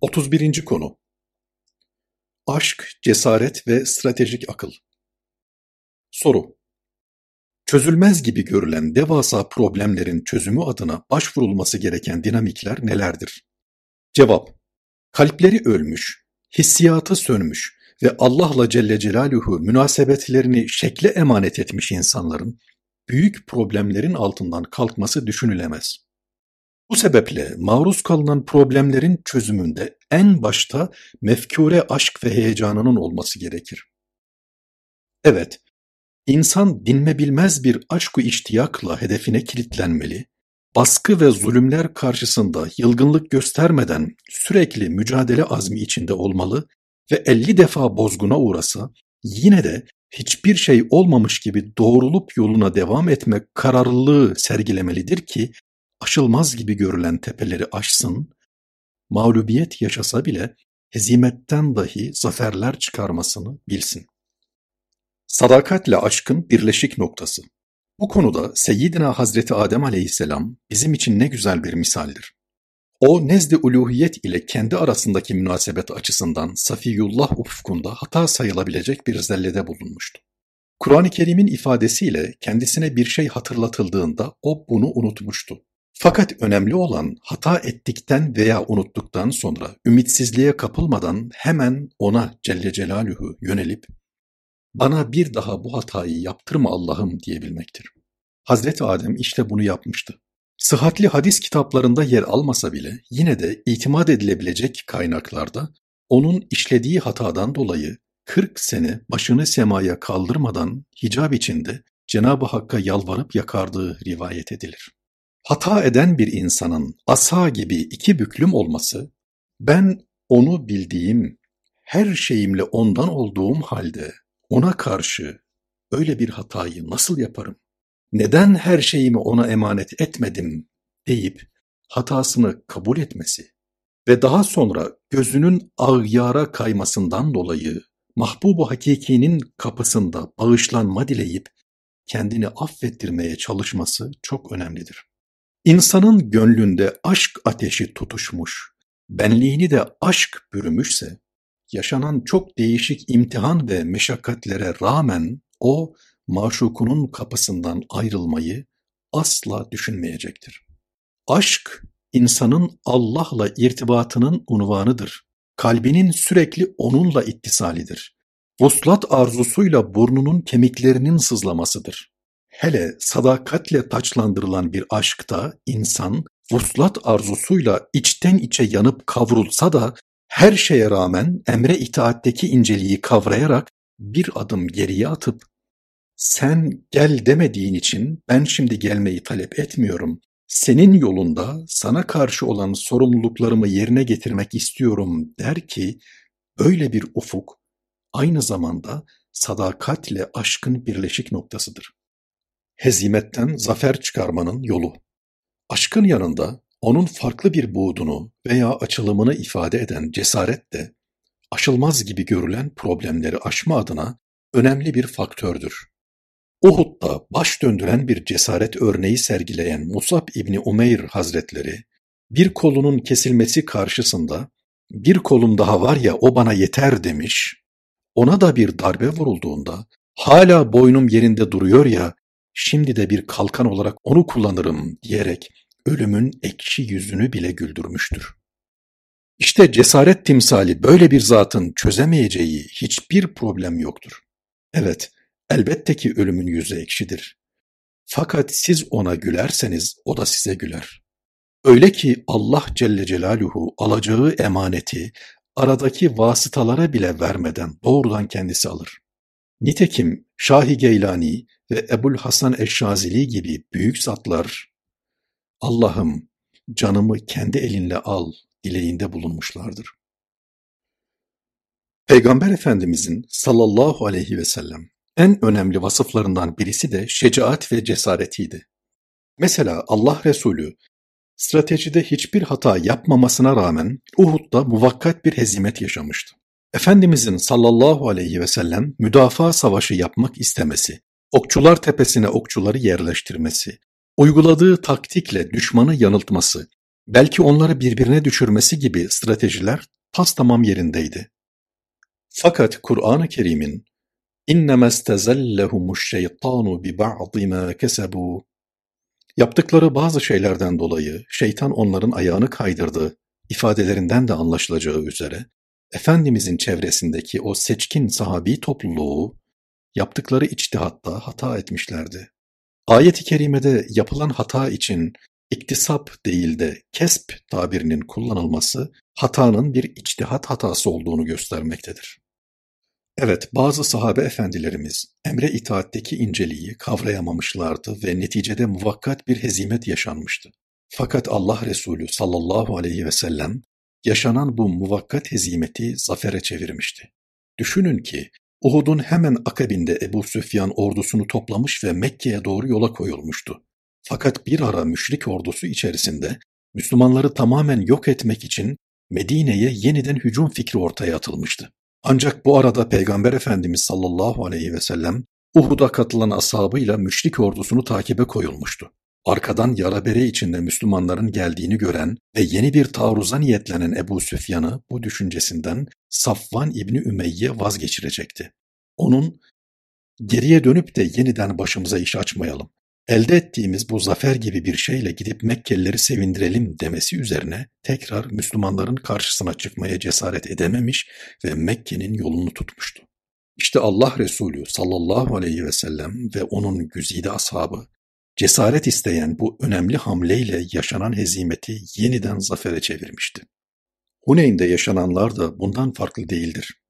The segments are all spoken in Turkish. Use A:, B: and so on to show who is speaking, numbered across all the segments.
A: 31. konu Aşk, cesaret ve stratejik akıl. Soru Çözülmez gibi görülen devasa problemlerin çözümü adına başvurulması gereken dinamikler nelerdir? Cevap Kalpleri ölmüş, hissiyatı sönmüş ve Allah'la Celle Celaluhu münasebetlerini şekle emanet etmiş insanların büyük problemlerin altından kalkması düşünülemez. Bu sebeple maruz kalınan problemlerin çözümünde en başta mefkure aşk ve heyecanının olması gerekir. Evet, insan dinme bilmez bir aşk-ı iştiyakla hedefine kilitlenmeli, baskı ve zulümler karşısında yılgınlık göstermeden sürekli mücadele azmi içinde olmalı ve elli defa bozguna uğrasa yine de hiçbir şey olmamış gibi doğrulup yoluna devam etme kararlılığı sergilemelidir ki aşılmaz gibi görülen tepeleri aşsın, mağlubiyet yaşasa bile hezimetten dahi zaferler çıkarmasını bilsin. Sadakatle aşkın birleşik noktası. Bu konuda Seyyidina Hazreti Adem aleyhisselam bizim için ne güzel bir misaldir. O nezd-i uluhiyet ile kendi arasındaki münasebet açısından Safiyullah ufkunda hata sayılabilecek bir zellede bulunmuştu. Kur'an-ı Kerim'in ifadesiyle kendisine bir şey hatırlatıldığında o bunu unutmuştu. Fakat önemli olan hata ettikten veya unuttuktan sonra ümitsizliğe kapılmadan hemen ona Celle Celaluhu yönelip bana bir daha bu hatayı yaptırma Allah'ım diyebilmektir. Hazreti Adem işte bunu yapmıştı. Sıhhatli hadis kitaplarında yer almasa bile yine de itimat edilebilecek kaynaklarda onun işlediği hatadan dolayı 40 sene başını semaya kaldırmadan hicab içinde Cenab-ı Hakk'a yalvarıp yakardığı rivayet edilir. Hata eden bir insanın asa gibi iki büklüm olması, ben onu bildiğim, her şeyimle ondan olduğum halde ona karşı öyle bir hatayı nasıl yaparım? Neden her şeyimi ona emanet etmedim deyip hatasını kabul etmesi ve daha sonra gözünün ağyara kaymasından dolayı mahbubu hakikinin kapısında bağışlanma dileyip kendini affettirmeye çalışması çok önemlidir. İnsanın gönlünde aşk ateşi tutuşmuş, benliğini de aşk bürümüşse, yaşanan çok değişik imtihan ve meşakkatlere rağmen o maşukunun kapısından ayrılmayı asla düşünmeyecektir. Aşk, insanın Allah'la irtibatının unvanıdır. Kalbinin sürekli onunla ittisalidir. Vuslat arzusuyla burnunun kemiklerinin sızlamasıdır. Hele sadakatle taçlandırılan bir aşkta insan vuslat arzusuyla içten içe yanıp kavrulsa da her şeye rağmen emre itaatteki inceliği kavrayarak bir adım geriye atıp sen gel demediğin için ben şimdi gelmeyi talep etmiyorum. Senin yolunda sana karşı olan sorumluluklarımı yerine getirmek istiyorum der ki böyle bir ufuk aynı zamanda sadakatle aşkın birleşik noktasıdır hezimetten zafer çıkarmanın yolu. Aşkın yanında onun farklı bir buğdunu veya açılımını ifade eden cesaret de aşılmaz gibi görülen problemleri aşma adına önemli bir faktördür. Uhud'da baş döndüren bir cesaret örneği sergileyen Musab İbni Umeyr Hazretleri, bir kolunun kesilmesi karşısında bir kolum daha var ya o bana yeter demiş, ona da bir darbe vurulduğunda hala boynum yerinde duruyor ya şimdi de bir kalkan olarak onu kullanırım diyerek ölümün ekşi yüzünü bile güldürmüştür. İşte cesaret timsali böyle bir zatın çözemeyeceği hiçbir problem yoktur. Evet, elbette ki ölümün yüzü ekşidir. Fakat siz ona gülerseniz o da size güler. Öyle ki Allah Celle Celaluhu alacağı emaneti aradaki vasıtalara bile vermeden doğrudan kendisi alır. Nitekim Şahi Geylani ve Ebul Hasan Eşşazili gibi büyük zatlar Allah'ım canımı kendi elinle al dileğinde bulunmuşlardır. Peygamber Efendimizin sallallahu aleyhi ve sellem en önemli vasıflarından birisi de şecaat ve cesaretiydi. Mesela Allah Resulü stratejide hiçbir hata yapmamasına rağmen Uhud'da muvakkat bir hezimet yaşamıştı. Efendimizin sallallahu aleyhi ve sellem müdafaa savaşı yapmak istemesi, okçular tepesine okçuları yerleştirmesi, uyguladığı taktikle düşmanı yanıltması Belki onları birbirine düşürmesi gibi stratejiler tas tamam yerindeydi. Fakat Kur'an-ı Kerim'in اِنَّمَا اسْتَزَلَّهُمُ الشَّيْطَانُ بِبَعْضِ مَا كَسَبُوا Yaptıkları bazı şeylerden dolayı şeytan onların ayağını kaydırdı ifadelerinden de anlaşılacağı üzere Efendimizin çevresindeki o seçkin sahabi topluluğu yaptıkları içtihatta hata etmişlerdi. Ayet-i kerimede yapılan hata için iktisap değil de kesp tabirinin kullanılması hatanın bir içtihat hatası olduğunu göstermektedir. Evet, bazı sahabe efendilerimiz emre itaatteki inceliği kavrayamamışlardı ve neticede muvakkat bir hezimet yaşanmıştı. Fakat Allah Resulü sallallahu aleyhi ve sellem yaşanan bu muvakkat hezimeti zafere çevirmişti. Düşünün ki Uhud'un hemen akabinde Ebu Süfyan ordusunu toplamış ve Mekke'ye doğru yola koyulmuştu. Fakat bir ara müşrik ordusu içerisinde Müslümanları tamamen yok etmek için Medine'ye yeniden hücum fikri ortaya atılmıştı. Ancak bu arada Peygamber Efendimiz sallallahu aleyhi ve sellem Uhud'a katılan ashabıyla müşrik ordusunu takibe koyulmuştu. Arkadan yara bere içinde Müslümanların geldiğini gören ve yeni bir taarruza niyetlenen Ebu Süfyan'ı bu düşüncesinden Safvan İbni Ümeyye vazgeçirecekti. Onun geriye dönüp de yeniden başımıza iş açmayalım. Elde ettiğimiz bu zafer gibi bir şeyle gidip Mekkelileri sevindirelim demesi üzerine tekrar Müslümanların karşısına çıkmaya cesaret edememiş ve Mekke'nin yolunu tutmuştu. İşte Allah Resulü sallallahu aleyhi ve sellem ve onun güzide ashabı cesaret isteyen bu önemli hamleyle yaşanan hezimeti yeniden zafere çevirmişti. Huneyn'de yaşananlar da bundan farklı değildir.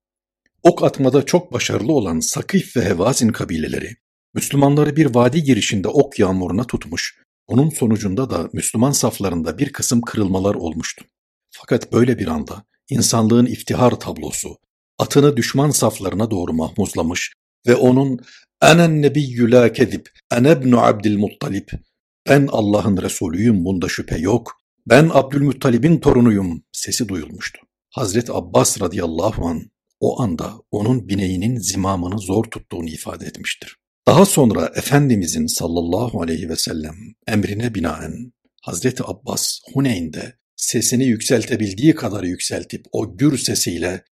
A: Ok atmada çok başarılı olan Sakif ve Hevazin kabileleri, Müslümanları bir vadi girişinde ok yağmuruna tutmuş, onun sonucunda da Müslüman saflarında bir kısım kırılmalar olmuştu. Fakat böyle bir anda insanlığın iftihar tablosu, atını düşman saflarına doğru mahmuzlamış ve onun Enen nebiyyü la kezib, enebnu abdülmuttalib, ben Allah'ın Resulüyüm bunda şüphe yok, ben Abdülmuttalib'in torunuyum sesi duyulmuştu. Hazreti Abbas radıyallahu an o anda onun bineğinin zimamını zor tuttuğunu ifade etmiştir. Daha sonra Efendimizin sallallahu aleyhi ve sellem emrine binaen Hazreti Abbas Huneyn'de sesini yükseltebildiği kadar yükseltip o gür sesiyle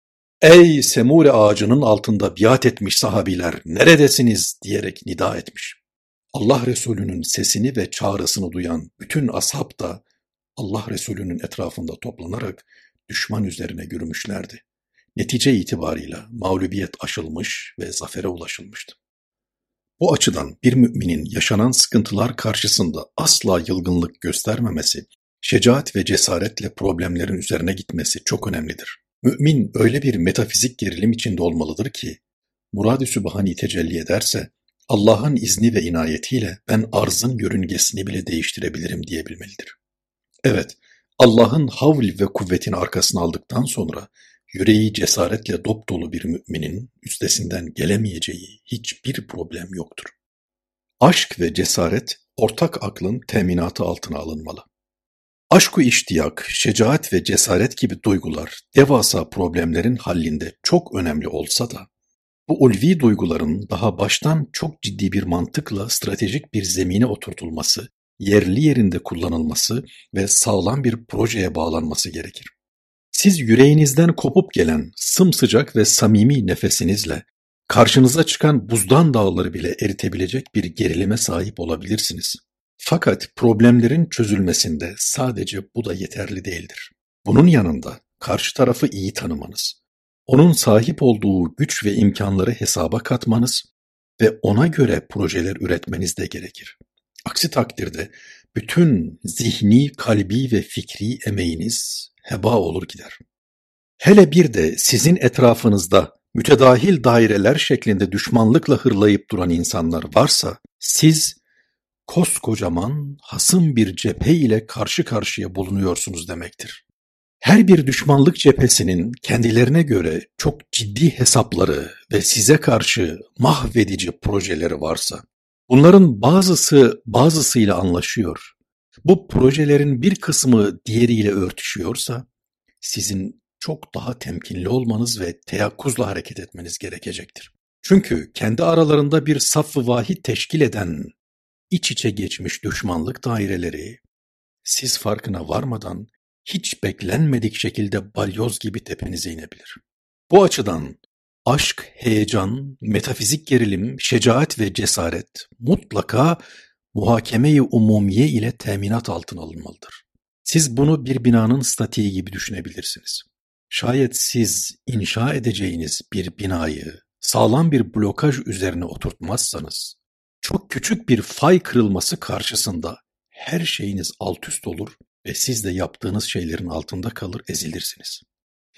A: ''Ey semure ağacının altında biat etmiş sahabiler neredesiniz?'' diyerek nida etmiş. Allah Resulü'nün sesini ve çağrısını duyan bütün ashab da Allah Resulü'nün etrafında toplanarak düşman üzerine yürümüşlerdi. Netice itibarıyla mağlubiyet aşılmış ve zafere ulaşılmıştı. Bu açıdan bir müminin yaşanan sıkıntılar karşısında asla yılgınlık göstermemesi, şecaat ve cesaretle problemlerin üzerine gitmesi çok önemlidir. Mümin öyle bir metafizik gerilim içinde olmalıdır ki, Murad-ı Sübhani tecelli ederse, Allah'ın izni ve inayetiyle ben arzın yörüngesini bile değiştirebilirim diyebilmelidir. Evet, Allah'ın havl ve kuvvetini arkasına aldıktan sonra yüreği cesaretle dop dolu bir müminin üstesinden gelemeyeceği hiçbir problem yoktur. Aşk ve cesaret ortak aklın teminatı altına alınmalı. Aşku iştiyak, şecaat ve cesaret gibi duygular devasa problemlerin hallində çok önemli olsa da, bu ulvi duyguların daha baştan çok ciddi bir mantıkla stratejik bir zemine oturtulması, yerli yerinde kullanılması ve sağlam bir projeye bağlanması gerekir. Siz yüreğinizden kopup gelen sımsıcak ve samimi nefesinizle karşınıza çıkan buzdan dağları bile eritebilecek bir gerilime sahip olabilirsiniz. Fakat problemlerin çözülmesinde sadece bu da yeterli değildir. Bunun yanında karşı tarafı iyi tanımanız, onun sahip olduğu güç ve imkanları hesaba katmanız ve ona göre projeler üretmeniz de gerekir. Aksi takdirde bütün zihni, kalbi ve fikri emeğiniz heba olur gider. Hele bir de sizin etrafınızda mütedahil daireler şeklinde düşmanlıkla hırlayıp duran insanlar varsa, siz koskocaman hasım bir cephe ile karşı karşıya bulunuyorsunuz demektir. Her bir düşmanlık cephesinin kendilerine göre çok ciddi hesapları ve size karşı mahvedici projeleri varsa, bunların bazısı bazısıyla anlaşıyor. Bu projelerin bir kısmı diğeriyle örtüşüyorsa, sizin çok daha temkinli olmanız ve teyakkuzla hareket etmeniz gerekecektir. Çünkü kendi aralarında bir saf-ı vahid teşkil eden iç içe geçmiş düşmanlık daireleri, siz farkına varmadan hiç beklenmedik şekilde balyoz gibi tepenize inebilir. Bu açıdan aşk, heyecan, metafizik gerilim, şecaat ve cesaret mutlaka muhakeme-i umumiye ile teminat altına alınmalıdır. Siz bunu bir binanın statiği gibi düşünebilirsiniz. Şayet siz inşa edeceğiniz bir binayı sağlam bir blokaj üzerine oturtmazsanız, çok küçük bir fay kırılması karşısında her şeyiniz alt üst olur ve siz de yaptığınız şeylerin altında kalır ezilirsiniz.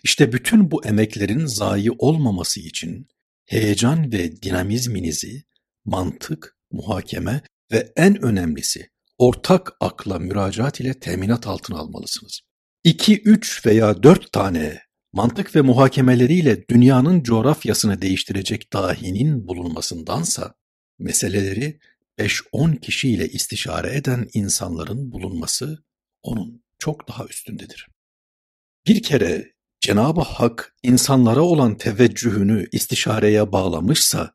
A: İşte bütün bu emeklerin zayi olmaması için heyecan ve dinamizminizi mantık, muhakeme ve en önemlisi ortak akla müracaat ile teminat altına almalısınız. İki, üç veya dört tane mantık ve muhakemeleriyle dünyanın coğrafyasını değiştirecek dahinin bulunmasındansa, meseleleri 5-10 kişiyle istişare eden insanların bulunması onun çok daha üstündedir. Bir kere Cenab-ı Hak insanlara olan teveccühünü istişareye bağlamışsa,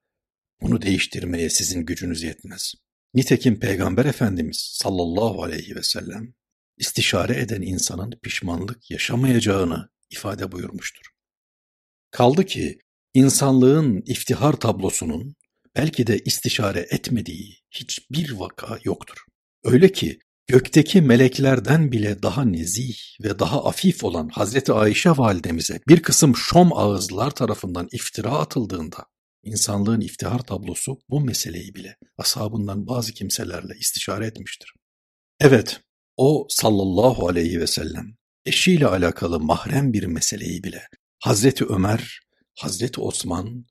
A: bunu değiştirmeye sizin gücünüz yetmez. Nitekim Peygamber Efendimiz sallallahu aleyhi ve sellem istişare eden insanın pişmanlık yaşamayacağını ifade buyurmuştur. Kaldı ki insanlığın iftihar tablosunun belki de istişare etmediği hiçbir vaka yoktur. Öyle ki gökteki meleklerden bile daha nezih ve daha afif olan Hazreti Ayşe validemize bir kısım şom ağızlar tarafından iftira atıldığında insanlığın iftihar tablosu bu meseleyi bile ashabından bazı kimselerle istişare etmiştir. Evet, o sallallahu aleyhi ve sellem eşiyle alakalı mahrem bir meseleyi bile Hazreti Ömer, Hazreti Osman,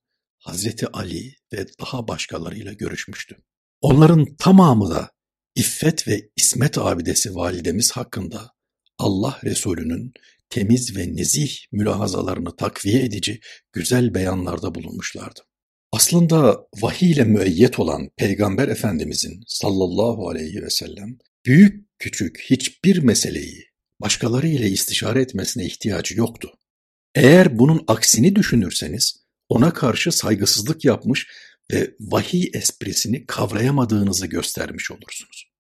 A: Hazreti Ali ve daha başkalarıyla görüşmüştü. Onların tamamı da İffet ve İsmet abidesi validemiz hakkında Allah Resulü'nün temiz ve nezih mülahazalarını takviye edici güzel beyanlarda bulunmuşlardı. Aslında vahiy ile müeyyet olan Peygamber Efendimizin sallallahu aleyhi ve sellem büyük küçük hiçbir meseleyi başkaları ile istişare etmesine ihtiyacı yoktu. Eğer bunun aksini düşünürseniz ona karşı saygısızlık yapmış ve vahiy esprisini kavrayamadığınızı göstermiş olursunuz.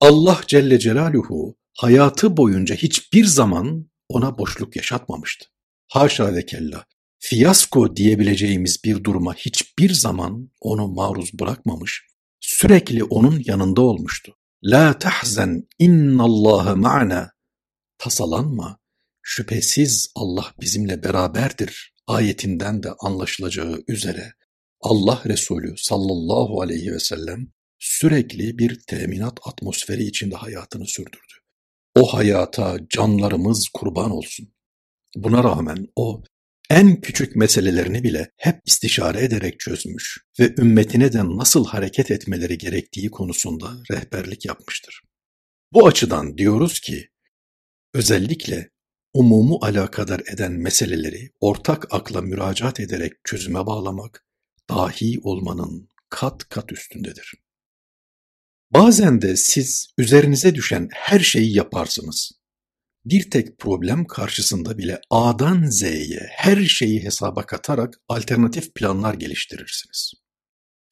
A: Allah Celle Celaluhu hayatı boyunca hiçbir zaman ona boşluk yaşatmamıştı. Haşa ve kella, fiyasko diyebileceğimiz bir duruma hiçbir zaman onu maruz bırakmamış, sürekli onun yanında olmuştu. La tahzen innallaha ma'na. Tasalanma, şüphesiz Allah bizimle beraberdir ayetinden de anlaşılacağı üzere Allah Resulü sallallahu aleyhi ve sellem sürekli bir teminat atmosferi içinde hayatını sürdürdü. O hayata canlarımız kurban olsun. Buna rağmen o en küçük meselelerini bile hep istişare ederek çözmüş ve ümmetine de nasıl hareket etmeleri gerektiği konusunda rehberlik yapmıştır. Bu açıdan diyoruz ki, özellikle umumu alakadar eden meseleleri ortak akla müracaat ederek çözüme bağlamak, dahi olmanın kat kat üstündedir. Bazen de siz üzerinize düşen her şeyi yaparsınız. Bir tek problem karşısında bile A'dan Z'ye her şeyi hesaba katarak alternatif planlar geliştirirsiniz.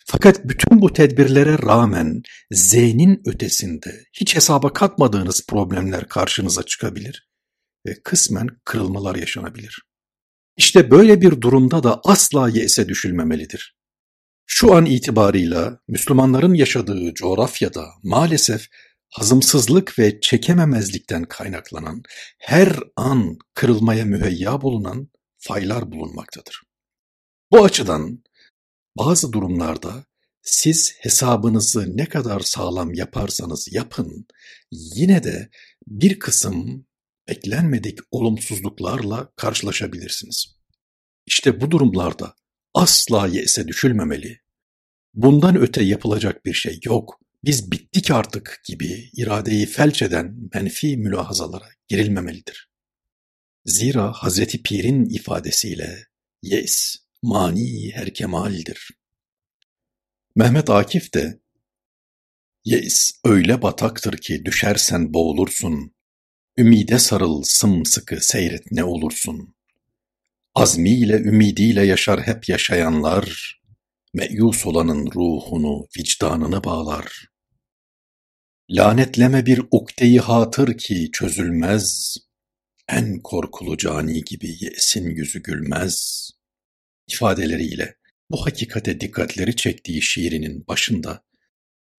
A: Fakat bütün bu tedbirlere rağmen Z'nin ötesinde hiç hesaba katmadığınız problemler karşınıza çıkabilir ve kısmen kırılmalar yaşanabilir. İşte böyle bir durumda da asla yese düşülmemelidir. Şu an itibarıyla Müslümanların yaşadığı coğrafyada maalesef hazımsızlık ve çekememezlikten kaynaklanan, her an kırılmaya müheyya bulunan faylar bulunmaktadır. Bu açıdan bazı durumlarda siz hesabınızı ne kadar sağlam yaparsanız yapın, yine de bir kısım beklenmedik olumsuzluklarla karşılaşabilirsiniz. İşte bu durumlarda asla yese düşülmemeli. Bundan öte yapılacak bir şey yok. Biz bittik artık gibi iradeyi felç eden menfi mülahazalara girilmemelidir. Zira Hazreti Pir'in ifadesiyle yes, mani her kemaldir. Mehmet Akif de yes öyle bataktır ki düşersen boğulursun. Ümide sarıl sımsıkı seyret ne olursun. Azmiyle ümidiyle yaşar hep yaşayanlar, meyus olanın ruhunu, vicdanını bağlar. Lanetleme bir ukdeyi hatır ki çözülmez, en korkulu cani gibi yesin yüzü gülmez ifadeleriyle bu hakikate dikkatleri çektiği şiirinin başında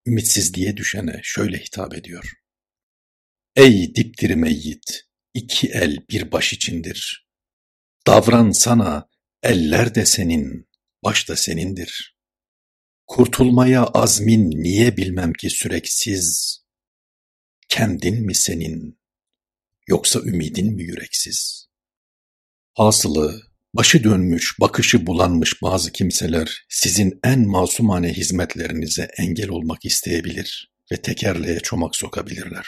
A: ümitsizliğe düşene şöyle hitap ediyor. Ey dipdiri meyyit, iki el bir baş içindir. Davran sana, eller de senin, baş da senindir. Kurtulmaya azmin niye bilmem ki süreksiz, kendin mi senin, yoksa ümidin mi yüreksiz? Hasılı, başı dönmüş, bakışı bulanmış bazı kimseler sizin en masumane hizmetlerinize engel olmak isteyebilir ve tekerleğe çomak sokabilirler.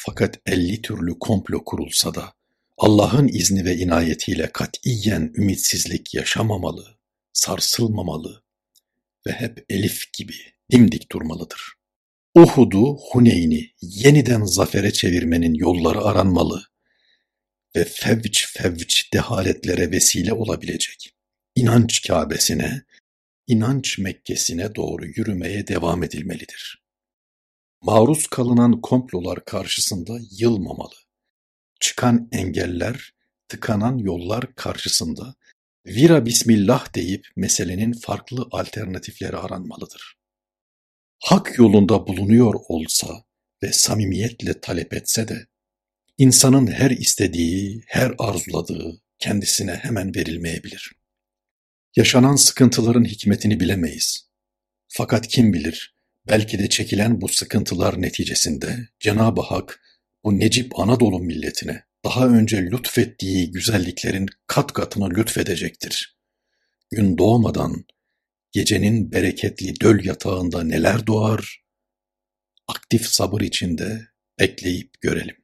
A: Fakat elli türlü komplo kurulsa da Allah'ın izni ve inayetiyle katiyen ümitsizlik yaşamamalı, sarsılmamalı ve hep Elif gibi dimdik durmalıdır. Uhud'u, Huneyn'i yeniden zafere çevirmenin yolları aranmalı ve fevç fevç dehaletlere vesile olabilecek inanç Kâbesine, inanç Mekke'sine doğru yürümeye devam edilmelidir. Maruz kalınan komplolar karşısında yılmamalı. Çıkan engeller, tıkanan yollar karşısında vira bismillah deyip meselenin farklı alternatifleri aranmalıdır. Hak yolunda bulunuyor olsa ve samimiyetle talep etse de, insanın her istediği, her arzuladığı kendisine hemen verilmeyebilir. Yaşanan sıkıntıların hikmetini bilemeyiz. Fakat kim bilir, belki de çekilen bu sıkıntılar neticesinde Cenab-ı Hak bu Necip Anadolu milletine daha önce lütfettiği güzelliklerin kat katını lütfedecektir. Gün doğmadan gecenin bereketli döl yatağında neler doğar, aktif sabır içinde bekleyip görelim.